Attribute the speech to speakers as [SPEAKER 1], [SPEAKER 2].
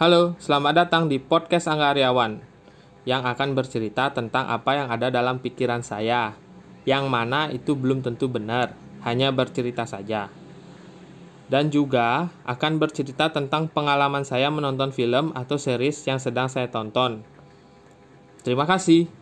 [SPEAKER 1] Halo, selamat datang di podcast Angga Aryawan yang akan bercerita tentang apa yang ada dalam pikiran saya, yang mana itu belum tentu benar, hanya bercerita saja. Dan juga akan bercerita tentang pengalaman saya menonton film atau series yang sedang saya tonton. Terima kasih.